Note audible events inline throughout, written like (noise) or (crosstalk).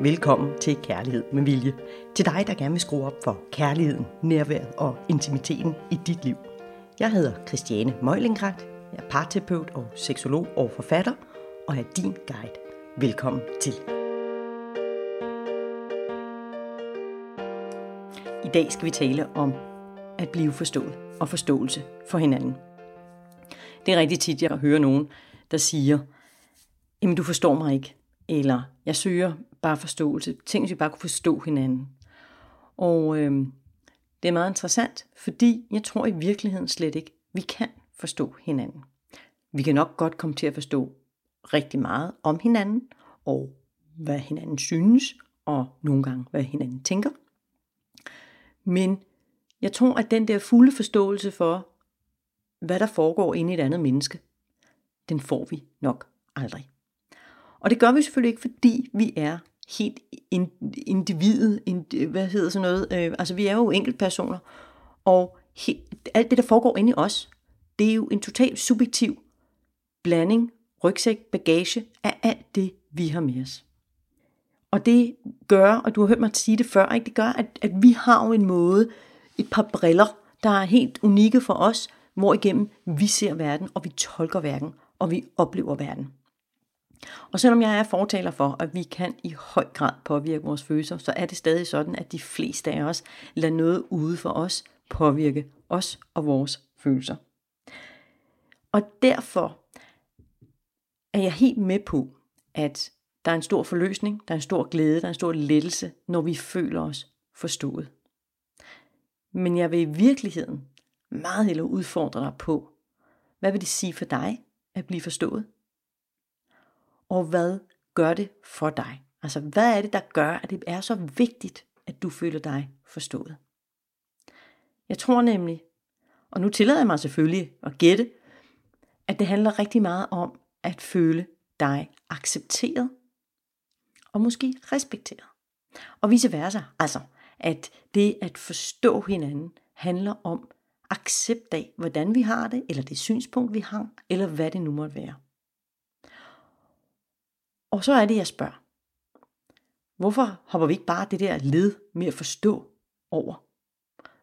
Velkommen til Kærlighed med Vilje. Til dig, der gerne vil skrue op for kærligheden, nærværet og intimiteten i dit liv. Jeg hedder Christiane Møjlingrat. Jeg er parterapeut og seksolog og forfatter, og er din guide. Velkommen til. I dag skal vi tale om at blive forstået og forståelse for hinanden. Det er rigtig tit, jeg hører nogen, der siger, jamen du forstår mig ikke, eller jeg søger bare forståelse. Ting, vi bare kunne forstå hinanden. Og øh, det er meget interessant, fordi jeg tror i virkeligheden slet ikke, vi kan forstå hinanden. Vi kan nok godt komme til at forstå rigtig meget om hinanden, og hvad hinanden synes, og nogle gange hvad hinanden tænker. Men jeg tror, at den der fulde forståelse for, hvad der foregår inde i et andet menneske, den får vi nok aldrig. Og det gør vi selvfølgelig ikke, fordi vi er helt individet, ind, hvad hedder sådan noget, øh, altså vi er jo enkeltpersoner, og helt, alt det, der foregår inde i os, det er jo en totalt subjektiv blanding, rygsæk, bagage af alt det, vi har med os. Og det gør, og du har hørt mig sige det før, ikke? det gør, at, at vi har jo en måde, et par briller, der er helt unikke for os, hvor igennem vi ser verden, og vi tolker verden, og vi oplever verden. Og selvom jeg er fortaler for, at vi kan i høj grad påvirke vores følelser, så er det stadig sådan, at de fleste af os lader noget ude for os påvirke os og vores følelser. Og derfor er jeg helt med på, at der er en stor forløsning, der er en stor glæde, der er en stor lettelse, når vi føler os forstået. Men jeg vil i virkeligheden meget hellere udfordre dig på, hvad vil det sige for dig at blive forstået? Og hvad gør det for dig? Altså, hvad er det, der gør, at det er så vigtigt, at du føler dig forstået? Jeg tror nemlig, og nu tillader jeg mig selvfølgelig at gætte, at det handler rigtig meget om at føle dig accepteret og måske respekteret. Og vice versa. Altså, at det at forstå hinanden handler om accept af, hvordan vi har det, eller det synspunkt, vi har, eller hvad det nu måtte være. Og så er det, jeg spørger. Hvorfor hopper vi ikke bare det der led med at forstå over?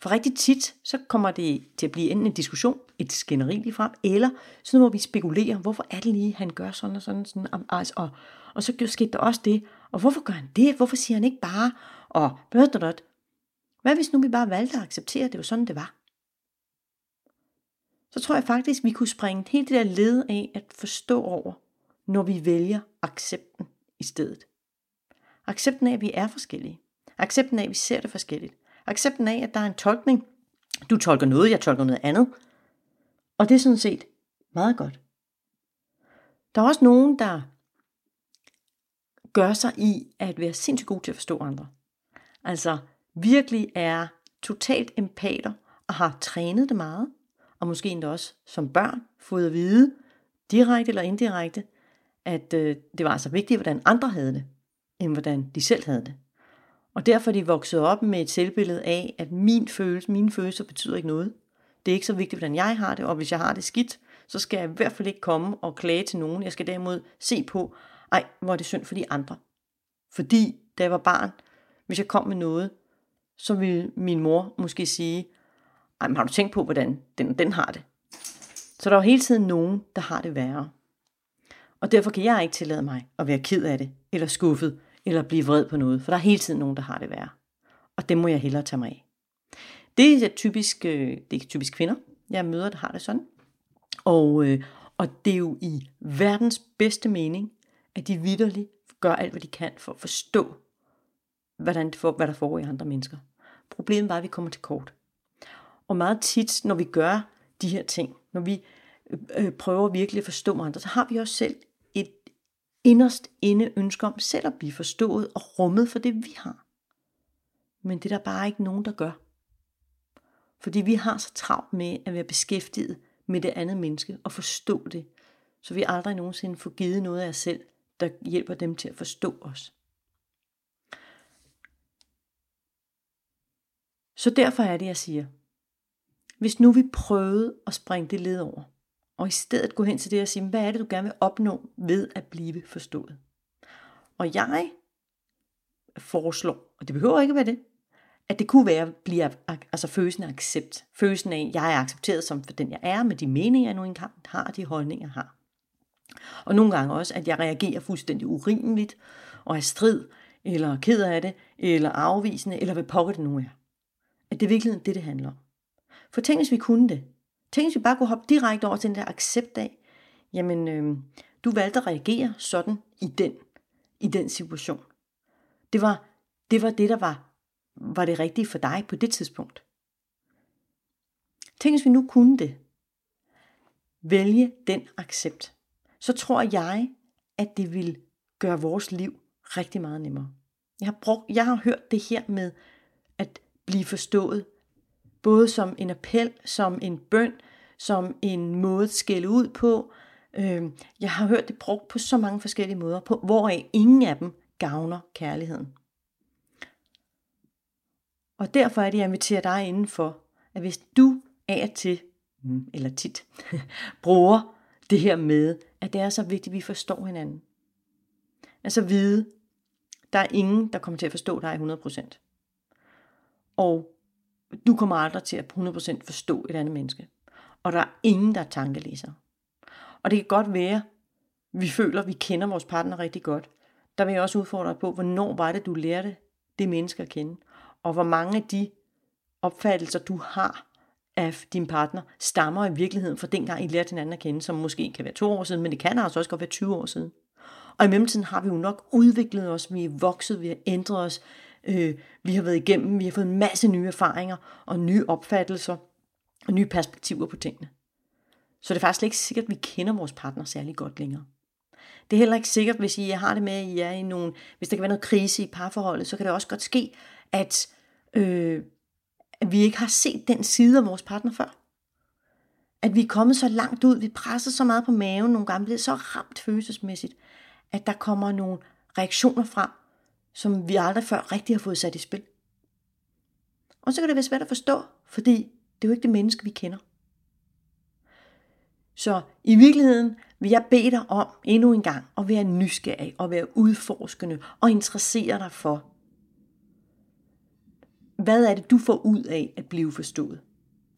For rigtig tit, så kommer det til at blive enten en diskussion, et skænderi lige frem, eller så må vi spekulere, hvorfor er det lige, han gør sådan og sådan, sådan og, og, altså, og så skete der også det, og hvorfor gør han det, hvorfor siger han ikke bare, og hvad hvis nu vi bare valgte at acceptere, at det var sådan, det var? Så tror jeg faktisk, vi kunne springe helt det der led af at forstå over, når vi vælger accepten i stedet. Accepten af, at vi er forskellige. Accepten af, at vi ser det forskelligt. Accepten af, at der er en tolkning. Du tolker noget, jeg tolker noget andet. Og det er sådan set meget godt. Der er også nogen, der gør sig i at være sindssygt god til at forstå andre. Altså virkelig er totalt empater og har trænet det meget, og måske endda også som børn fået at vide, direkte eller indirekte, at øh, det var altså vigtigt, hvordan andre havde det, end hvordan de selv havde det. Og derfor er de vokset op med et selvbillede af, at min følelse, mine følelser betyder ikke noget. Det er ikke så vigtigt, hvordan jeg har det, og hvis jeg har det skidt, så skal jeg i hvert fald ikke komme og klage til nogen. Jeg skal derimod se på, ej, hvor er det synd for de andre. Fordi, da jeg var barn, hvis jeg kom med noget, så ville min mor måske sige, ej, men har du tænkt på, hvordan den, den har det? Så der er hele tiden nogen, der har det værre. Og derfor kan jeg ikke tillade mig at være ked af det, eller skuffet, eller blive vred på noget, for der er hele tiden nogen, der har det værre. Og det må jeg hellere tage mig af. Det er typisk, øh, det er typisk kvinder, jeg møder, der har det sådan. Og, øh, og det er jo i verdens bedste mening, at de vidderligt gør alt, hvad de kan for at forstå, hvordan, for, hvad der foregår i andre mennesker. Problemet var, at vi kommer til kort. Og meget tit, når vi gør de her ting, når vi øh, øh prøver virkelig at forstå andre, så har vi også selv inderst inde ønske om selv at blive forstået og rummet for det, vi har. Men det er der bare ikke nogen, der gør. Fordi vi har så travlt med at være beskæftiget med det andet menneske og forstå det, så vi aldrig nogensinde får givet noget af os selv, der hjælper dem til at forstå os. Så derfor er det, jeg siger, hvis nu vi prøvede at springe det led over, og i stedet gå hen til det og sige, hvad er det, du gerne vil opnå ved at blive forstået? Og jeg foreslår, og det behøver ikke være det, at det kunne være at blive, altså følelsen af accept. Følelsen af, at jeg er accepteret som for den jeg er, med de meninger, jeg nu engang har, de holdninger, jeg har. Og nogle gange også, at jeg reagerer fuldstændig urimeligt, og er strid, eller ked af det, eller afvisende, eller hvad pokker det nu er. At det er virkelig det, det handler om. For tænk, hvis vi kunne det. Tænk, hvis vi bare kunne hoppe direkte over til den der accept af, jamen, øh, du valgte at reagere sådan i den, i den situation. Det var, det var det, der var, var det rigtige for dig på det tidspunkt. Tænk, hvis vi nu kunne det. Vælge den accept. Så tror jeg, at det vil gøre vores liv rigtig meget nemmere. Jeg har, brugt, jeg har hørt det her med at blive forstået, både som en appel, som en bøn, som en måde at skælde ud på. Øhm, jeg har hørt det brugt på så mange forskellige måder, på, hvoraf ingen af dem gavner kærligheden. Og derfor er det, jeg inviterer dig indenfor, at hvis du af og til, mm, eller tit, (laughs) bruger det her med, at det er så vigtigt, at vi forstår hinanden. Altså vide, der er ingen, der kommer til at forstå dig 100%. Og du kommer aldrig til at 100% forstå et andet menneske. Og der er ingen, der er tankelæser. Og det kan godt være, vi føler, at vi kender vores partner rigtig godt. Der vil jeg også udfordre dig på, hvornår var det, du lærte det menneske at kende. Og hvor mange af de opfattelser, du har af din partner, stammer i virkeligheden fra dengang, I lærte hinanden at kende, som måske kan være to år siden, men det kan altså også godt være 20 år siden. Og i mellemtiden har vi jo nok udviklet os, vi er vokset, vi har ændret os, øh, vi har været igennem, vi har fået en masse nye erfaringer og nye opfattelser og nye perspektiver på tingene. Så det er faktisk ikke sikkert, at vi kender vores partner særlig godt længere. Det er heller ikke sikkert, hvis I har det med, at I er i nogen, hvis der kan være noget krise i parforholdet, så kan det også godt ske, at, øh, at vi ikke har set den side af vores partner før. At vi er kommet så langt ud, vi presser så meget på maven nogle gange, bliver så ramt følelsesmæssigt, at der kommer nogle reaktioner frem, som vi aldrig før rigtig har fået sat i spil. Og så kan det være svært at forstå, fordi det er jo ikke det menneske, vi kender. Så i virkeligheden vil jeg bede dig om endnu en gang at være nysgerrig og være udforskende og interessere dig for, hvad er det, du får ud af at blive forstået?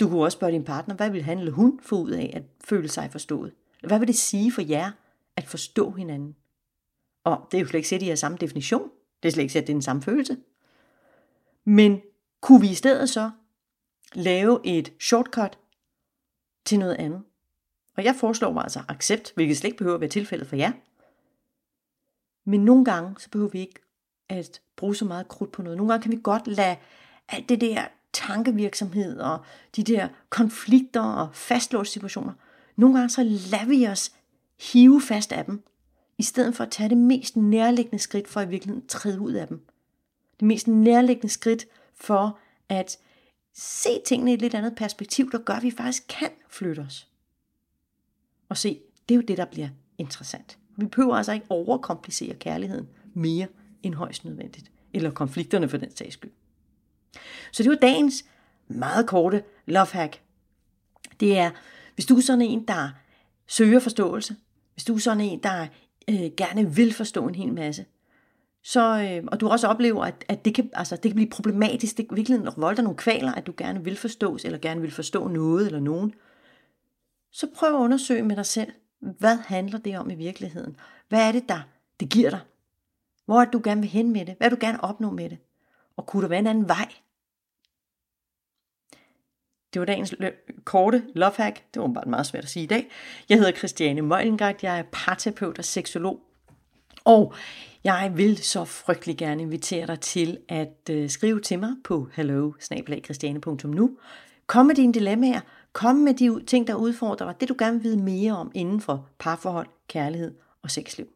Du kunne også spørge din partner, hvad vil han eller hun få ud af at føle sig forstået? Hvad vil det sige for jer at forstå hinanden? Og det er jo slet ikke sæt, I jeres samme definition. Det er slet ikke sæt, at det er den samme følelse. Men kunne vi i stedet så lave et shortcut til noget andet? Og jeg foreslår mig altså accept, hvilket slet ikke behøver at være tilfældet for jer. Men nogle gange, så behøver vi ikke at bruge så meget krudt på noget. Nogle gange kan vi godt lade alt det der tankevirksomhed og de der konflikter og fastlåste situationer. Nogle gange så lader vi os hive fast af dem, i stedet for at tage det mest nærliggende skridt for at i virkeligheden træde ud af dem. Det mest nærliggende skridt for at se tingene i et lidt andet perspektiv, der gør, at vi faktisk kan flytte os. Og se, det er jo det, der bliver interessant. Vi behøver altså ikke overkomplicere kærligheden mere end højst nødvendigt. Eller konflikterne for den sags skyld. Så det var dagens meget korte love hack. Det er, hvis du er sådan en, der søger forståelse, hvis du er sådan en, der øh, gerne vil forstå en hel masse, så, øh, og du også oplever, at, at det, kan, altså, det kan blive problematisk, det kan virkelig volde nogle kvaler, at du gerne vil forstås, eller gerne vil forstå noget eller nogen, så prøv at undersøge med dig selv, hvad handler det om i virkeligheden? Hvad er det, der det giver dig? Hvor er det, du gerne vil hen med det? Hvad vil du gerne opnå med det? Og kunne der være en anden vej? Det var dagens korte love hack. Det var bare meget svært at sige i dag. Jeg hedder Christiane Møllengard. Jeg er parterapeut og seksolog. Og jeg vil så frygtelig gerne invitere dig til at øh, skrive til mig på hello Kom med dine dilemmaer. Kom med de ting, der udfordrer dig. Det du gerne vil vide mere om inden for parforhold, kærlighed og sexliv.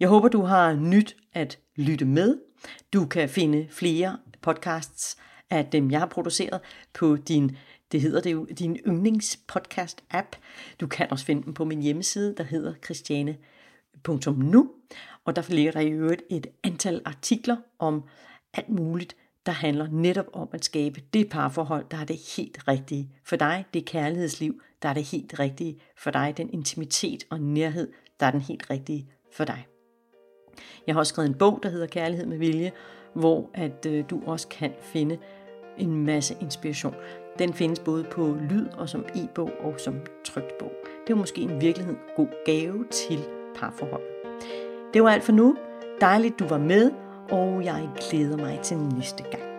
Jeg håber, du har nyt at lytte med. Du kan finde flere podcasts af dem, øhm, jeg har produceret på din, det hedder det jo, din yndlingspodcast-app. Du kan også finde dem på min hjemmeside, der hedder christiane.nu. Og der ligger der i øvrigt et antal artikler om alt muligt, der handler netop om at skabe det parforhold, der er det helt rigtige for dig, det kærlighedsliv, der er det helt rigtige for dig, den intimitet og nærhed, der er den helt rigtige for dig. Jeg har også skrevet en bog, der hedder Kærlighed med vilje, hvor at øh, du også kan finde en masse inspiration. Den findes både på lyd og som e-bog og som trygt bog. Det er måske en virkelighed god gave til parforhold. Det var alt for nu. Dejligt, du var med, og jeg glæder mig til næste gang.